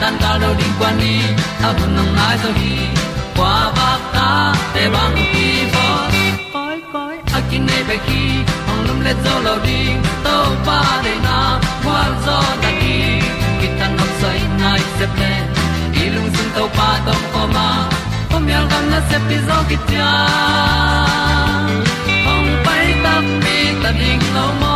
tan cao do đi qua đi, ta bu nang mai zo khi qua ba ta te bang ki bo koi koi a kin nei be ki ong lum le zo lo di to pa de na kwa zo ta ki ki tan nok sai nai se ple i lung sun to pa tom ko ma. Ko myal gam na se pi zo ki tia ong pai ta mi ta ding lo mo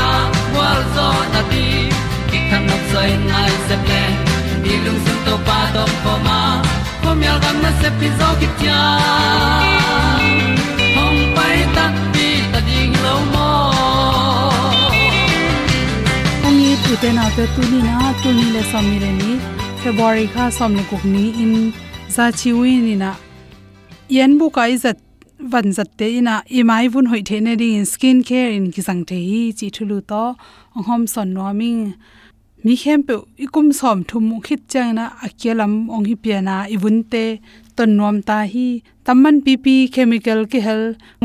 zo na ti ki kan nok sai nai se ple ni lung sun to pa to pa ma. Ko mi al gam na se pi zo ki tia hom pai ta ti ta ding lo mo ong ni tu te na te tu ni na tu ni le som ni re ni february kha som ni kuk ni in za chi wi ni na yen bu kai zat van zat te ina i mai vun hoi the ne ding skin care in ki sang the hi, chi thulu to, ong hom son no mi mi khem pe ikum som thum mu khit chang na akelam ong hi pe na ibun te, ton nom ta hi tamman pp chemical ki hel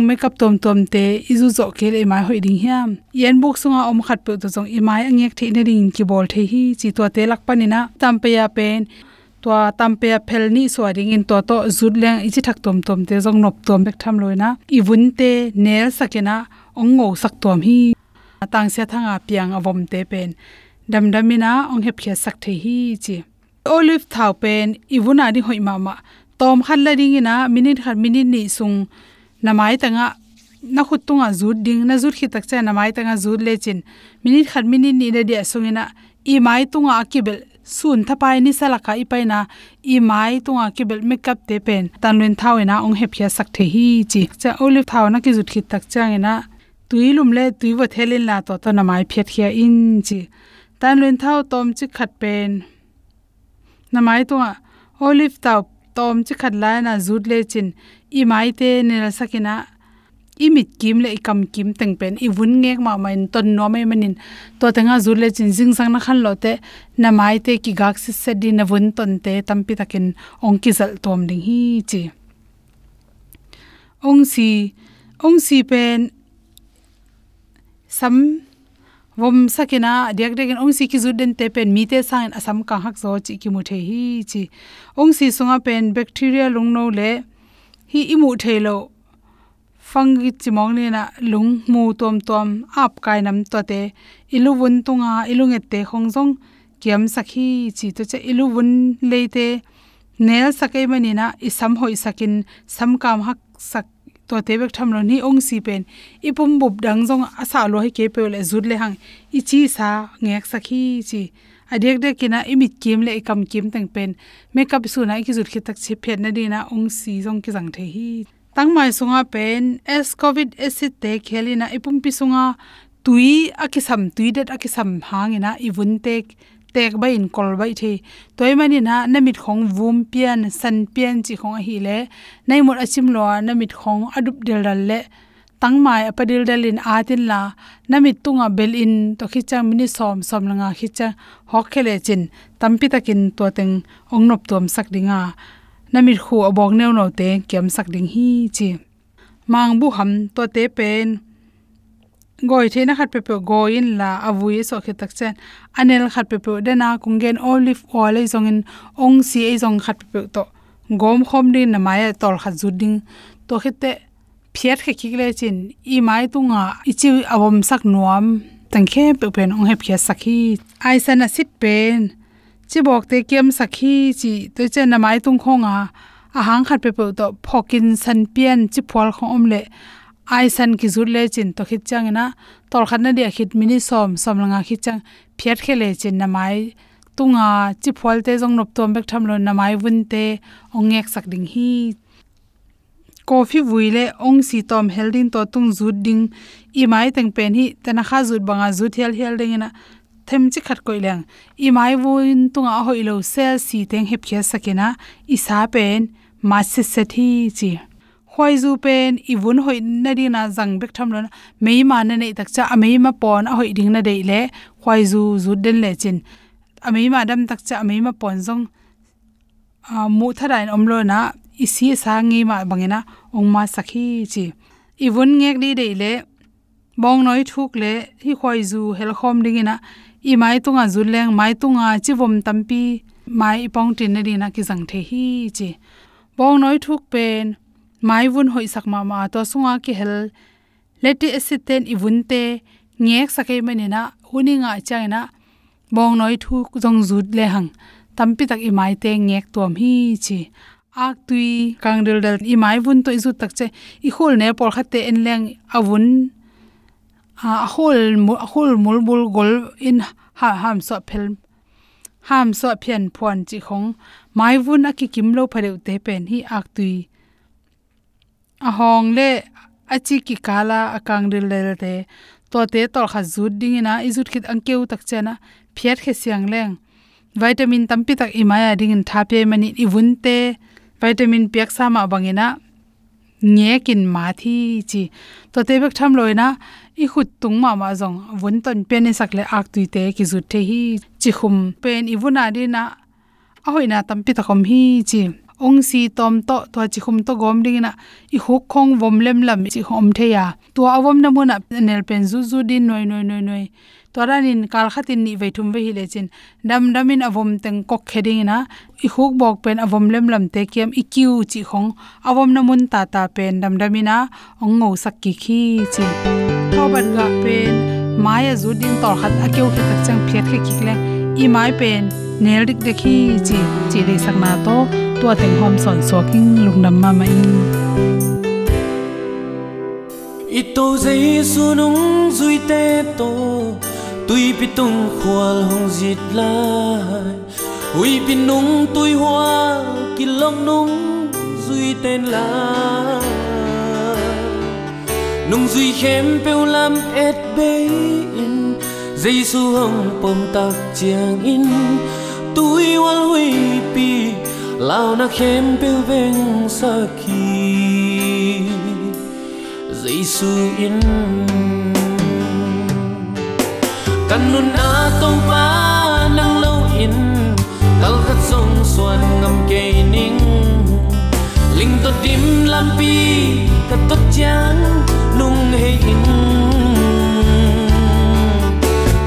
makeup tom tom te izu zo ke le mai hoi ding hiam. Yen bok sunga om khat pe to jong imai angek the ne ding ki bol the hi, chi to te lak panina tampe ya pen tua tampe phelni swaring in to to zutleng ichi thak tom tom te jong nop tom bek tham loina. Ibun te nel sakena ongo sak tom hi. Tang se thanga piang avom te pen. Dam damina ong hep khia sak the hi chi olive thau pen ibuna di hoi mama tom khan la ding ina, minute khat minute ni sung. Namai tanga, na khut tunga zut ding, na zut khi tak cha namai tanga zut le chin. Minute khat minute ni le dia sung ina. I mai tunga akibel sun thapai ni salaka i paina i mai tunga kibel makeup te pen. Tanwen thawena ong hep khia sak the hi chi. Cha olive thau na ki jut khit tak chang ina tuilum le tuiwa thelin la to to namai phet khia in chi. Tan len thau tom chi khat pen. Namai tunga olive taw tom chi khat la na jut le chin. I mai te ne sakina imit kim le ikam kim teng pen. I vun ngek ma main ton no me manin. To tanga zut le chin jing sang na khan lo te, na mai te ki gak se se di na vun ton te tampi takin ong ki zal tom ding hi chi. Ong si ong si pen, sam, vom sakina diak dek ong si ki zuden te pen, mi te sang asam ka hak zo chi ki mu the hi chi. Ong si sunga pen bacteria lung no le, hi imu the lo fangi chimong ni na lung mu tom tom ap kai nam to te. Ilu wun tunga ilunge te khongjong. Kiam sakhi chi to che ilu wun le te. Nel sakai mani na isam hoi sakin sam kam hak sak to te bek tham lo ni ong si pen. Ipum bub dang jong asa lo he ke pe le zut le hang. I chi sa ngek sakhi chi. Adek de kina imit kim le kam kim tang pen. Makeup su na ki zut khi tak chi phet na dina ong si jong ki jang the hi tang mai sunga pen, s covid acid te khelina ipum pi sunga, tui akisam, tui det akisam hangina ibun tek tek ba in kol bai the toy mani na namit khong vum pian, san pian chi khong hi le nai mot achim lo namit khong adup del dal le. Tang mai apadil dalin atin la, namit tunga bel in, to khichang mini som som langa khicha, hok khele chin, tampi takin to teng ongnop tom sak namir khu abok neu no te kem sak ding hi chi. Mang bu ham to te pen. Goi the na khat pe pe go in la avui so khe tak chen. Anel khat pe pe de dena kungen olive oil ei zong in. Ong si ei zong khat pe pe to. Gom khom din na maya tol khat zu ding. To khe te phiat khe ki le chin. I mai tu nga i chi avom sak nuam. Tang khe pe pen ong he phia sakhi ai sana sit pen chi bok te kem sakhi chi to che na mai tung khonga a hang khat pe pe to phokin san pian chi phol khong om le ai san ki zur le chin to khit chang na tol khat na dia khit mini som som langa khit chang phiat khele chin na mai tunga. Chi phol te jong nop tom bek tham lo na mai vun te. Ongek sak ding hi. Coffee vuile ong si tom helding to tung zut ding. I mai teng pen hi tana kha zut banga zut hel hel ding na them chi khat koi leng i mai vuin tunga hoi lo se si teng hep khia sakena i sa pen ma se se thi chi khoi zu pen i vun hoi na di na jang bek tham lo mei ma na nei tak cha a mei ma pon a hoi ding na dei le khoi zu zu den le chin a mei ma dam tak cha a mei ma pon zong a mu thara tharain omlo na i si sa ngi ma bangena ong ma sakhi chi i vun ngek di dei le bong noi thuk le hi khoi zu hel khom ding ina i mai tunga zuleng, mai tunga chivom tampi, mai ipong tin na na ki jang the hi chi. Bong noi thuk pen, mai vun hoi sak ma ma to sunga ki hel. Leti acid ten i vun te, ngek sakai mani na, huni nga chang bong noi thuk jong zut le hang. Tampi tak i mai te ngek tom hi chi. Ak tui, kang dil dal i mai vun to izu tak che. I khol ne por khate en leng avun a hol mu hol mul bul gol in ha, ham so phel, ham so phian phon chi khong. Mai vun a ki kim lo phare te pen hi ak tui. A hong le a chi ki kala akang ril le te. To te tor kha zut ding ina izut khit angkeu tak chena, phiat khe siang leng. Vitamin tampi tak imaya ding in thape mani ibun te. Vitamin piak sama bangina nge kin ma thi chi to te bek tham loina i khut tung ma ma jong vun ton pen ni sakle ak tui te ki zu the hi chi khum pen i vuna di na a hoina tam pi ta khom hi chi ong si tom to to chi khum to gom ding na i huk khong vom lem lam chi khom the ya to awom na muna nel pen zu zu din noi noi noi noi toranin kalkhatin ni veithum ve hi le dam damin avom teng kok kheding na i khuk bok pen avom lem lam te kem i kiu chi khong. Avom na mun ta ta pen dam damina. Ong sak ki khi chi thoban ga pen. Maya zudin tor khat akeu khe tak chang phiat khe kikle i mai pen. Nel dik de khi chi. Chi le sak na to. Tua teng hom son so king lungnam ma mai. Ito jesu nung zui te to tui bị tung khoal hong dịt lai. Ui bị nung tui hoa kỳ long nung duy tên là nung duy khem bêu lam et bê in dây su hồng pom tạc chiang in. Tôi hoa hui pi, lao na khem bêu veng sa dây sưu in kan nun na tông pa nang lâu in kal khat song xuan ngam ke ning linh to dim lam pi ka tot chang nung he in.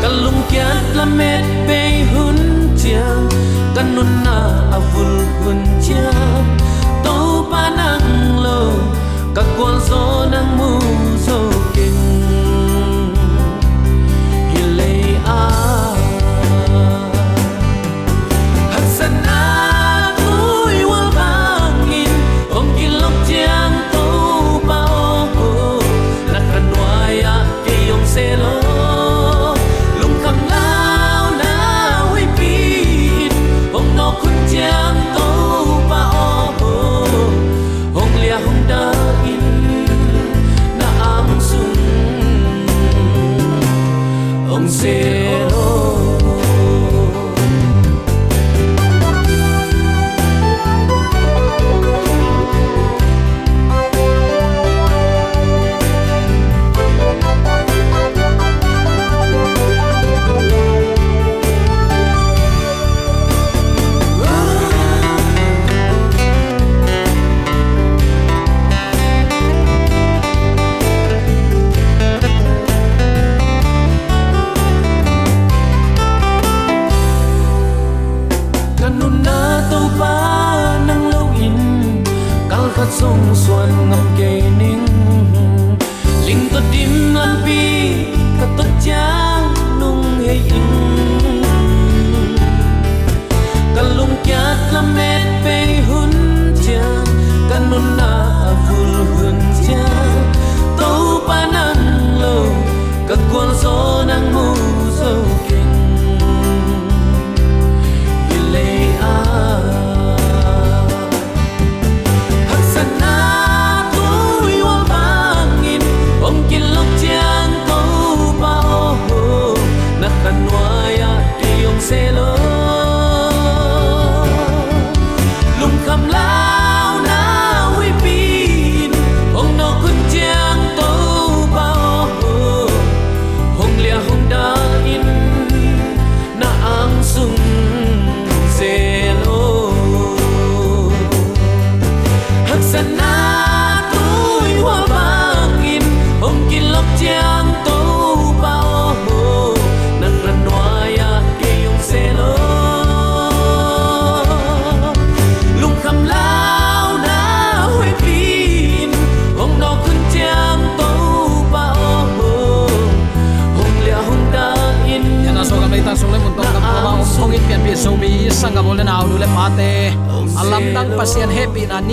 Kalung kiat la met be hun chiang kanun na avul hun chiang. To panang lo các quan gió nang mu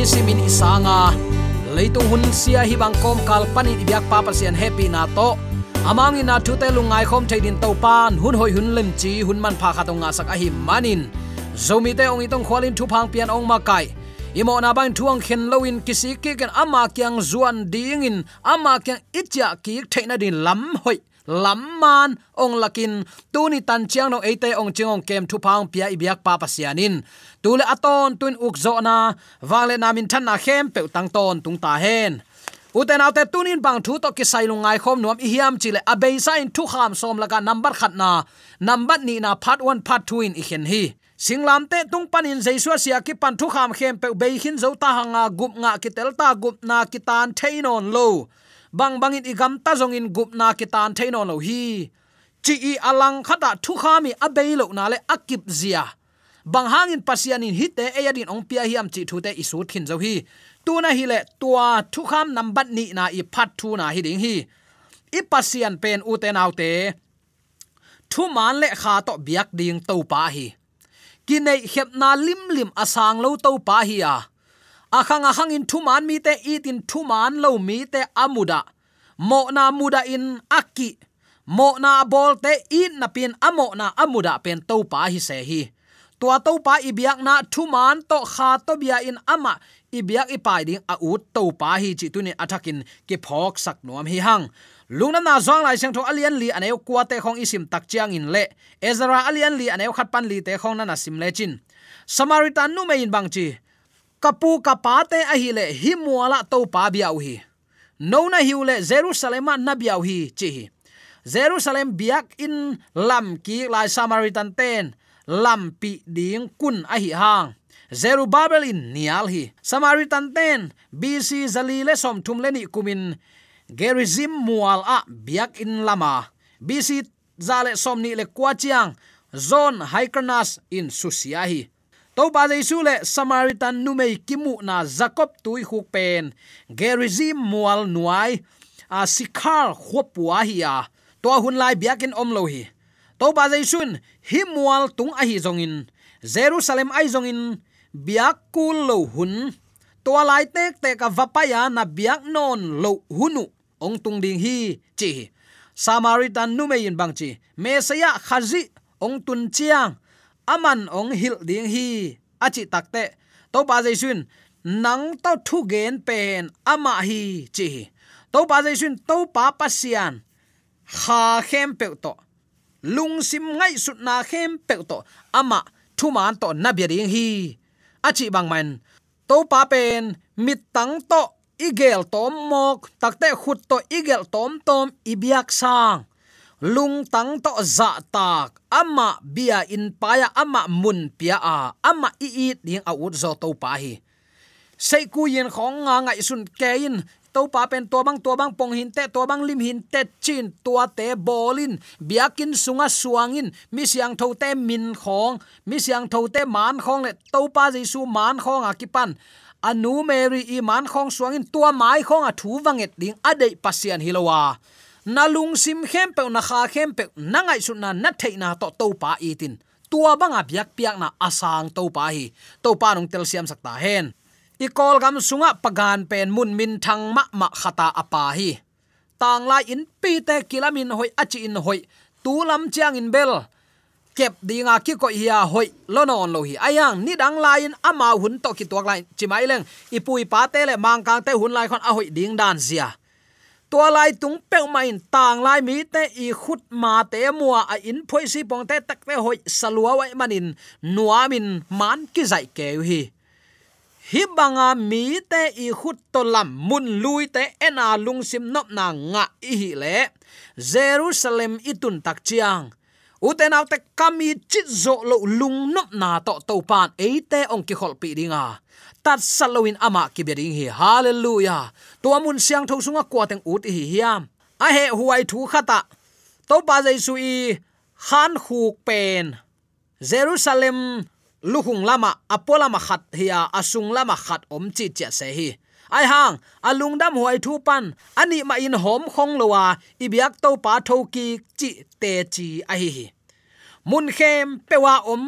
simin isanga. Leitung hun sia hi bang kom kal pani biak pa sian happy na to. Amang ina thu te lungai khom theidin to pan hun hoi hun lem chi, hun man pha kha to nga sak a hi manin. Zomi te ong itong khwalin thu phang pian ong ma kai. Imo na bang thuang khen loin kisi ki ken ama kyang zuan ding in ama kyang itya ki theina din lam hoi lắm man, ong lakin, tuni tan chiang no ate ong chingong kem thu phang pia ibyak pa pasianin tule aton, tun uk zo na wale namin than na khem pe tang ton tung ta hen. Uten autte tunin bang thu to ki sai lungai khom nuam i hiam chile abei sa in thu kham som laka number khat na, number ni na part 1 part 2 in i hen hi. Singlam te tung panin jaiswa sia ki pan thu kham khem pe be hin zo ta hanga gup nga ki tel ta gup na ki tan theinon lo bang bangin igam ta zong in gup na kitan theino lo hi. Chi i alang khata thu khami abei lo na le akip zia. Bang hangin pasianin hite eyadin ong pia hiam chi thu te isut thin zo hi. Tuna hi le tua thu kham number ni na i phat thu na hi ding hi. I pasian pen u te nau te. Thu man le kha to biak ding to pa hi. Kinai khep na lim lim asang lo to pa hi a akhang akhang in thu man mi te itin thu man lo mi te amuda. Mo na muda in aki. Mo na bol te, it na pin amo na amuda pen to pa hi se hi. Tua to pa ibiak na thu man to kha to bia in ama. Ibiak ipai ding a ut to pa hi chi tu ni athakin ke phok sak nuam hi hang. Lungnam na zong lai sang tho alian li aneu kwate khong isim tak chiang in le. Ezra alian li aneu khat pan li te khong na na sim le chin. Samaritan nu me in bang chi kapu kapate ahile himuala muala to pa biau hi no na hiule jerusalem na biau hi chi hi jerusalem biak in lam ki lai samaritan ten. Lam pi ding kun a hi hang. Zerubabel in nial hi. Samaritan ten bc zalile som thum leni kumin. Gerizim mual a biak in lama bc zale som ni le kwachiang zon haikernas in susiahi to ba jesu le samaritan numei kimu na jacob tui huk pen. Gerizim mual nuai, a sikhar khopua hi a. To hun lai biakin om lo hi. To ba jaisun hi mual tung a hi zongin jerusalem ai zongin biak kul lo hun. To lai tek te ka vapaya na biak non lo hunu. Ong tung ding hi, chi samaritan numein bang chi. Mesaya khazi, ong tun chiang aman ong hil ding hi. Achi takte to pa jaisun, nang to thu gen pen ama hi, chi to pa jaisun to pa pasian. Kha khem pe to. Lung sim ngai sut na khem pe to. Ama, thu man to na bi ding hi. Achi bang man to pa pen, mit tang to, igel tom mok. Takte khut to, igel tom tom ibyak sang. Lung tang to za tak ama bia in paya ama mun pia a ama i i ding a ut zo to pa hi sei ku yin khong nga ngai sun ke in to pa pen to bang to bang pong hin te to bang lim hin te chin tua te bolin biakin sunga suangin mi siang tho te min khong mi siang tho te man khong le to pa jesu man khong a kipan anu mary i man khong suangin tua mai khong a thu wanget ding adei pasian hilowa na lung sim khem pe, na kha khem pe, na ngai su na na thei na to to pa itin tua banga biak piak na asang to pa hi. To pa nong tel siam sakta hen. I kol gam sunga pagan pen mun min thang ma ma khata apa hi. Tang lai in pi te kilamin hoi achi in hoi. Tu lam chiang in bel. Kep dinga ki ko hiya hoi lonon lo hi. Ayang ni dang lain ama hun to ki tuak lai. Chimai leng ipui pa te le mang kang te hun lai khon a hoi ding dan zia. Tua lai tung pe mai tang lai mi te i khut ma te mua a in phoi si pong te tak te hoi salua wai manin nuamin man ki zai ke hi hi banga mi te i khut to lam mun lui te ena lung sim nop na nga i hi le jerusalem itun tak chiang uten au te kami chit zo lo lung nop na to to pan e te ong ki khol pi dinga tat saloin ama ki beding hi hallelujah. To amun siang tho sunga kwa teng ut hi hiam a he huai thu khata to pa jai su i khan khuk pen jerusalem luhung lama apola ma khat hiya asung lama khat om chi cha se hi. Ai hang alung dam huai thu pan ani ma in hom khong lowa à, ibyak to pa tho ki chi te chi a hi hi mun khem pewa om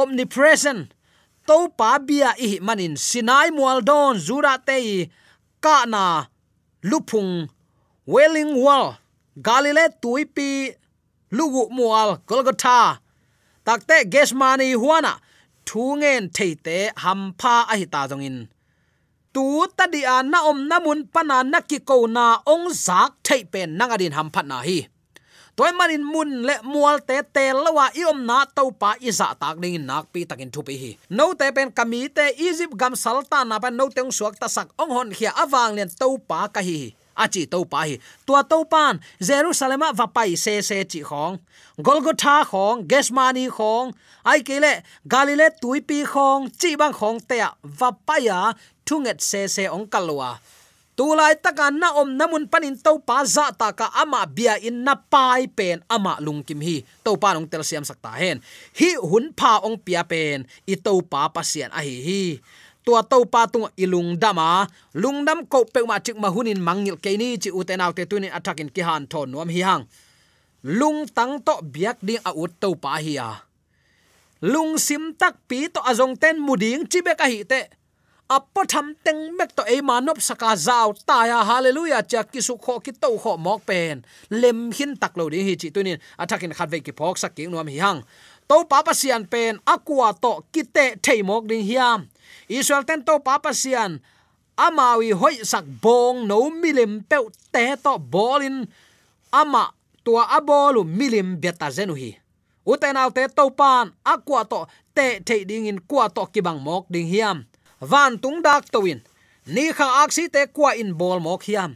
omnipresent. To pa bia i manin sinai mual don zura te ka na lupung welling wall, galile tuipi lugu mual golgotha. Takte gesmani huana, thungen theite hampha a hi ta tu ta na om namun pana na ki ko na ong zak thei pen nangadin hamphat na hi toy manin mun le mual te te lawa iom na to pa iza tak ding nak pi takin thu pi hi. No te pen kami te egypt gam salta na pa no te suak ta sak ong hon khia awang len to pa ka hi achi to pa hi. Tua to pan, jerusalem va pai se se chi khong. Golgotha khong gesmani khong. Ai kele galile tuipi khong, chi bang khong te va pa ya thunget se se ong kalwa tulai taka na om namun panin to pa za ta ka ama bia in na pai pen ama lungkim hi. To pa nong tel siam sakta hen. Hi hun pha ong pia pen. I to pa pasian a hi hi. Tua to pa tung ilung dama lungdam ko pe ma chik ma hunin mangil ke ni chi uten autte tunin attackin ki han thon nuam hi hang. Lung tang to biak ding a ut to pa hi ya lung sim tak pi to azong ten muding chi be ka hi te appo tham teng mek to ei manop saka zau. Ta ya hallelujah cha ki su kho ki to kho mok pen. Lem hin tak lo ding hi chi tunin. Attackin khat ve ki phok sak ki nuam hi hang. To pa sian pen akwa to kite theimok ding hiam. Israel ten to pa sian, amawi hoi sak bong no milim pe te to bolin. Ama tua abolu milim beta zenu hi. Uten autte to pan akwa to te thei ding in kwa to kibang mok ding hiam van tung dak towin ni kha aksi te kwa in bol mok hiam.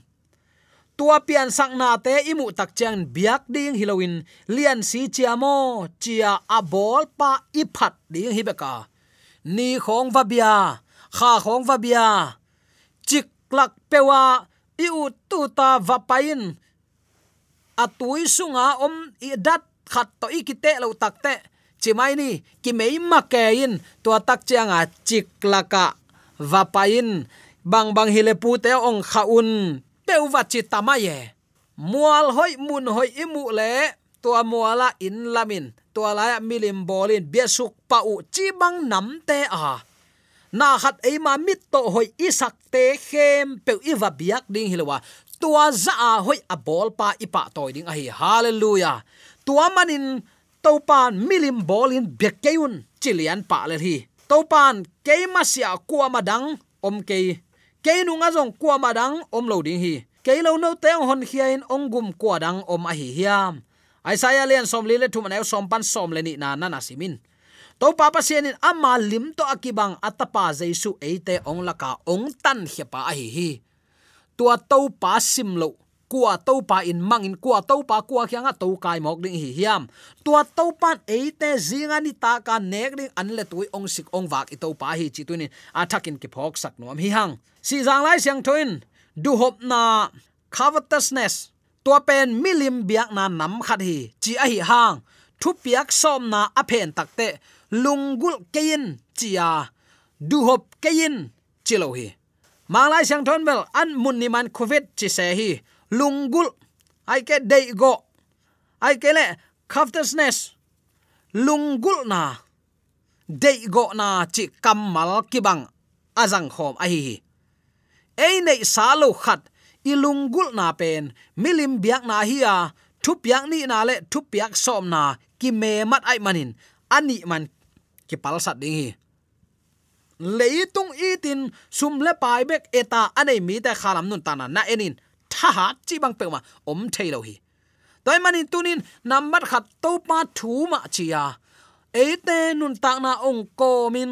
Tua pian sak na te imu tak chang biak ding hilowin lian si chiamo chia abol pa iphat ding hibeka. Ni khong va bia, kha khong va bia. Chik lak pewa i u tu ta va pain atui sunga om i dat khat to ikite lo takte chimai ni ki mei ma ke in tua tak chianga à, chik laka va pain bang bang hile pu te ong kha un peu va chi tamaye mual hoi mun hoi imu le tua muala à in lamin tua la milim à bolin besuk pa u chi bang nam te a na khat ei ma mit to hoi isak te khem pe i va biak ding hilwa tua za a hoi a bol pa ipa toy ding a hi. Hallelujah. Tua manin topan milim bolin bekeun chilian pa le hi. Topan keima sia kwa madang, om ke ke nga jong kwa madang, om lo ding hi. Keilo no teng hon khiain ong gum kwa dang, om a hi hiam. Aisaya len som lile thu man som pan som le ni na na na simin to papa sianin amma lim to akibang atapa jaisu eite ong laka ong tan hepa a hi hi. Tua to pa sim lo kwa to pa in mangin kwa to pa kwa khyanga to kai mok ding hi hiam. Tua to pan te zinga ni ta ka nek ding an le tui ong sik ong wak i to pa hi chi tuni a thakin ki phok sak nuam hi hang. Si jang lai siang thoin du hop na covetousness. Tua pen milim biak na nam khat hi. Chi a hi hang. Thu piak som na a pen takte lungul kein chia du hop kein chilo hi. Mang lai siang thon bel an mun ni man covid chi se hi lungul. Ai ke dei go ai ke le covetousness lungul na. Dei go na chi kamal kibang azang khom a hi hi ei nei sa lo khat ilungul na pen milim biak na hi à, a thu piak ni na le thu piak som na. Ki me mat ai manin ani man ki pal sat ding hi leitung itin sum le pai bek eta anei mi ta e khalam nun tana na. Enin tha ha chi bang pe ma om thailo hi toy manin tunin number khat to pa thu ma chia eite nun tak na ong ko min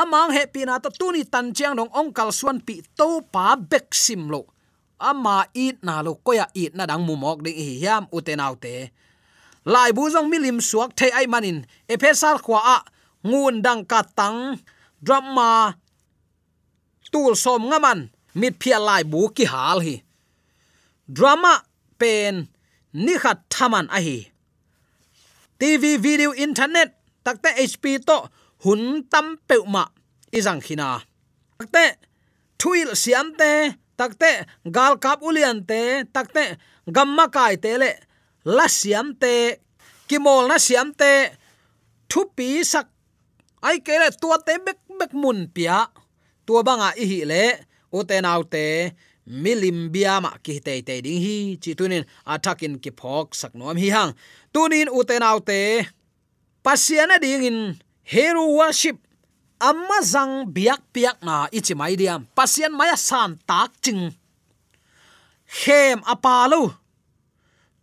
amang he pina to tuni tan chiang dong ong kal suan pi to pa bek sim lo ama it na lo koya it na dang mu mok ding hi hiam uten autte lai bu jong milim suak thei ai manin ephesal khwa a ngun dang ka tang drama tul som ngaman mit phia lai bu ki hal hi drama pen ni khat thaman a hi tv video internet, takte hp to hun tam peuma, izang khina. Takte thuil siam te, takte gal kap ulian te, takte gamma kai te le, la siam te, kimol na siam te thu pi sak. Ai ke le tua te bek bek mun pia, tua banga i hi le o te nau te milim biama ki te te ding hi. Chi tunin attackin ki phok sak nom hi hang. Tunin u te te pasiana ding in hero worship amma zang biak piak na ichi mai diam. Pasian maya san tak ching. Khem apalo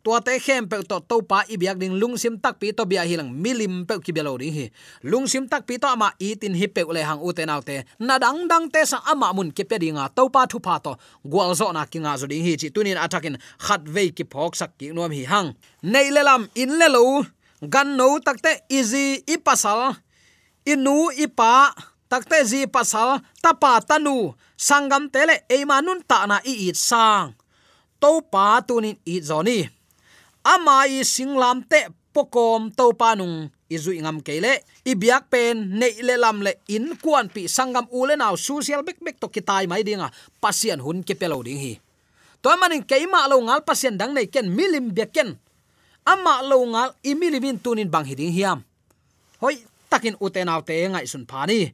tua te khem pe to to pa i biak ding lungsim tak pi to bia hilang milim pe ki belo ri hi. Lungsim tak pi to ama i tin hi pe le hang u te nau te. Na dang dang te sa ama mun ke pe ringa to pa thu pa to. Gwal zo na ki nga zo ding hi, chi tunin atakin khat ve ki phok sak ki nom hi hang. Nei le lam in le lo, gan no takte easy i pasal inu ipa takte zi pasal tapa tanu sangam tele eimanun ta na i it sang. To pa tunin i zoni ama i singlam te pokom to panung izui ngam kele ibiak pen nei le lam le in kuan pi sangam ule naw social bek bek to kitai mai dinga. Pasian hun ke pelo ding hi. To manin keima lo ngal pasian dang nei ken milim beken ama lo ngal imilimin tunin bang hiding hiam. Hoi, takin utenaw te ngai sun phani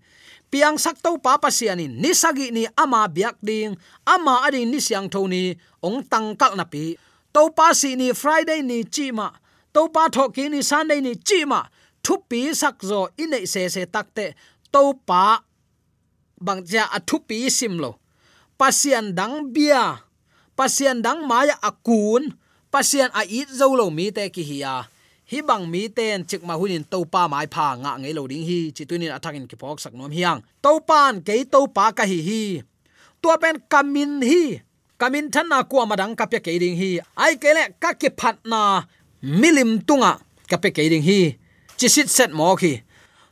piang sak to pa pasianin ni sagi ni ama biak ding. Ama adi ni siang thoni ong tangkal na pi to pa si ni friday ni chi ma. To pa tho ki ni sunday ni chi ma. Thu pi sak zo ine se se takte. To pa bang ja a thu pi sim lo. Pasian dang bia. Pasian dang maya akun pasian a it zo lo mi te ki hiya hi bang mi ten chik ma hunin to pa mai pha nga ngei lo ding hi. Chi tunin athakin ki phok sak nom hiang. To pan ke to pa ka hi hi. Tua pen kamin hi kamin than na ku amadang ka pe ke ding hi. Ai ke le ka ki phat na milim tunga ka pe ke ding hi. Chi sit set mo khi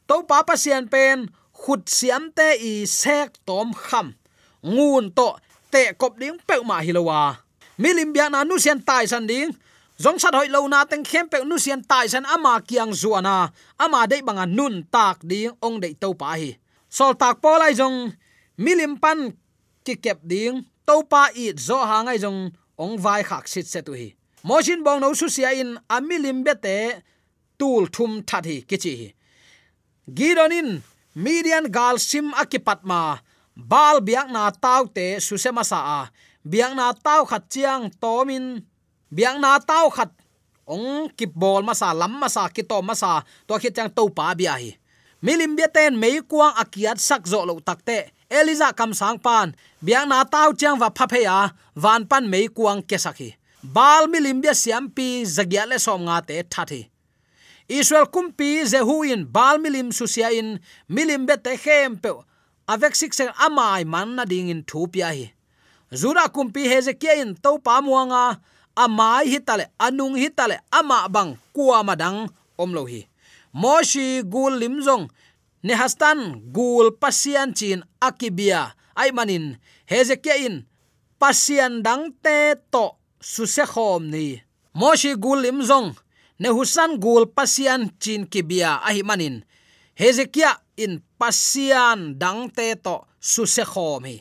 to pa pa sian pen, khut siam te i sek tom kham. Ngun to te kop ding pe ma hilowa milim bia na nu sian tai san ding. Zong sat hoi lo na teng khem pe nu sian tai san ama kiang zuana ama dei banga nun tak ding ong dei to pa hi. Sol tak po lai jong milim pan ki kep ding topa i zo ha ngai jong ong vai khak sit se tu hi mojin bong no su sia in amilim bete tul thum that hi kichi hi. Gironin, median gal sim akipat ma bal biak na tau te su se ma sa a, biak na tau khat chiang tomin, biak na tau khat ong kip bol ma sa, lam ma sa, ki to ma sa, to khit chang to pa bia hi. Milim bia ten mei kuang akiat sak zo lo takte eliza kam sang pan biang na tau chang va pha ya van pan mei kuang ke sakhi. Bal milim bia siam pi zagya le som nga te thathi israel kumpi zehuin bal milim susia in milim be te khem pe avek sik se amai man na ding in thu pia hi. Zura kumpi hezekia in to pa muanga, amai hitale anung hitale ama bang kuwa madang omlo hi. Moshi gul limzong ne hastan gul, pasian chin, akibia ai manin hezekia in pasian dang te to su se khom ni, moshi gul limzong ne husan gul, pasian chin kibia ahi manin hezekia in pasian dang te to su se khom hi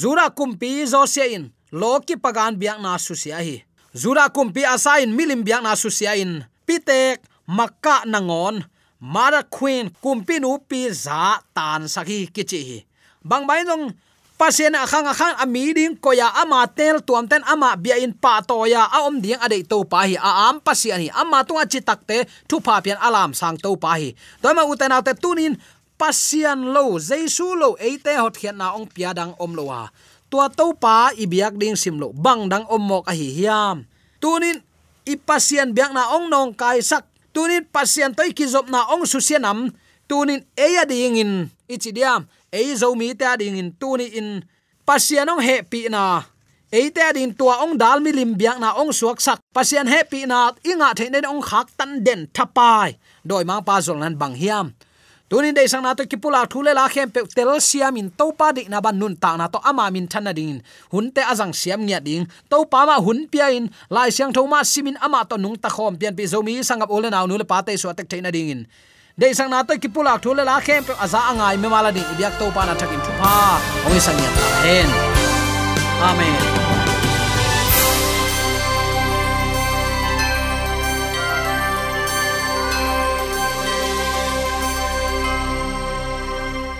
zura kumpi zo se in loki pagan biak na su hi zura kumpi asain, milim biak na su in pitek, makka nangon mara queen kumpi nu pi za tan saki kichi. Hi bang bai nong, pasien akhang akhang ami ding koya ama tel tuam ten ama bia in pa to ya a om ding ade to pa hi. A am pasian hi. Ama tunga chi takte thu pa pian alam sang to pa hi. Toy ma uten te tunin pasian lo jesu lo eite hot khian na ong pia dang om lo wa. Tua to pa i biak ding sim lo. Bang dang om mok a hi hiam. Tunin i pasian biak na ong nong kai sak tunin pasien toy ki zop na ong su sianam tunin eya ding in ichidiam ei zo mi ta ding in tu ni in pasianong he pi na. Ei ta ding tua ong dal mi lim biak na ong suak sak. Pasien he pi na, inga thein ne ong khak tan den thapai. Doi ma pa zol nan bang hiam tunin dei sang na to kipula thule la khem pe tel siam in to pa dik na ban nun ta na to ama min thana ding hun te azang siam nya ding to pa ma hun pia in lai siang thoma simin ama to nung ta khom pian pi zomi sangap ole na nu le pa te so tek theina ding in dei sang na to kipula thule la khem pe aza angai me mala ding ibyak to pa na thakin thu pa ong sang ya hen amen.